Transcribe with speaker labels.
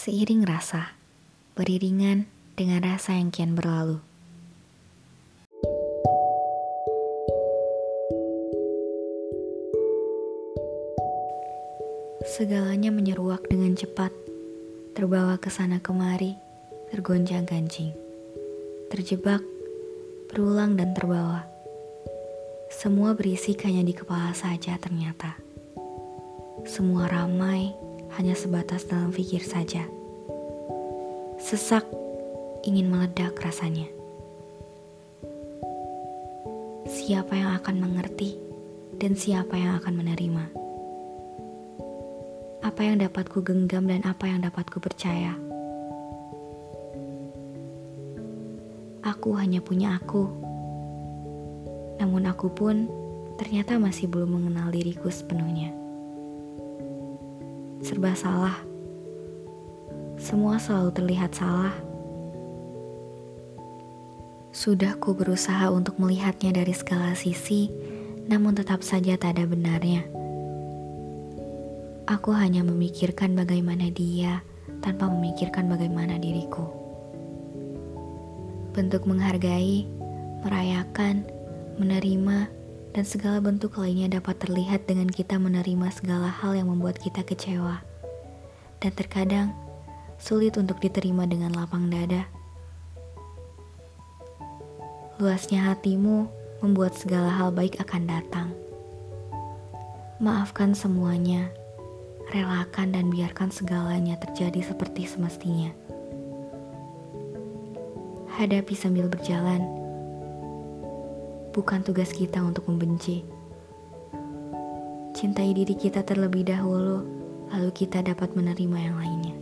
Speaker 1: Seiring rasa, beriringan dengan rasa yang kian berlalu. Segalanya menyeruak dengan cepat, terbawa ke sana kemari, tergonjang gancing, terjebak, berulang dan terbawa. Semua berisik hanya di kepala saja ternyata. Semua ramai hanya sebatas dalam pikir saja. Sesak ingin meledak rasanya. Siapa yang akan mengerti dan siapa yang akan menerima? apa yang dapat ku genggam dan apa yang dapat ku percaya. Aku hanya punya aku. Namun aku pun ternyata masih belum mengenal diriku sepenuhnya. Serba salah. Semua selalu terlihat salah. Sudah ku berusaha untuk melihatnya dari segala sisi, namun tetap saja tak ada benarnya. Aku hanya memikirkan bagaimana dia tanpa memikirkan bagaimana diriku. Bentuk menghargai, merayakan, menerima, dan segala bentuk lainnya dapat terlihat dengan kita menerima segala hal yang membuat kita kecewa. Dan terkadang sulit untuk diterima dengan lapang dada. Luasnya hatimu membuat segala hal baik akan datang. Maafkan semuanya relakan dan biarkan segalanya terjadi seperti semestinya. Hadapi sambil berjalan, bukan tugas kita untuk membenci. Cintai diri kita terlebih dahulu, lalu kita dapat menerima yang lainnya.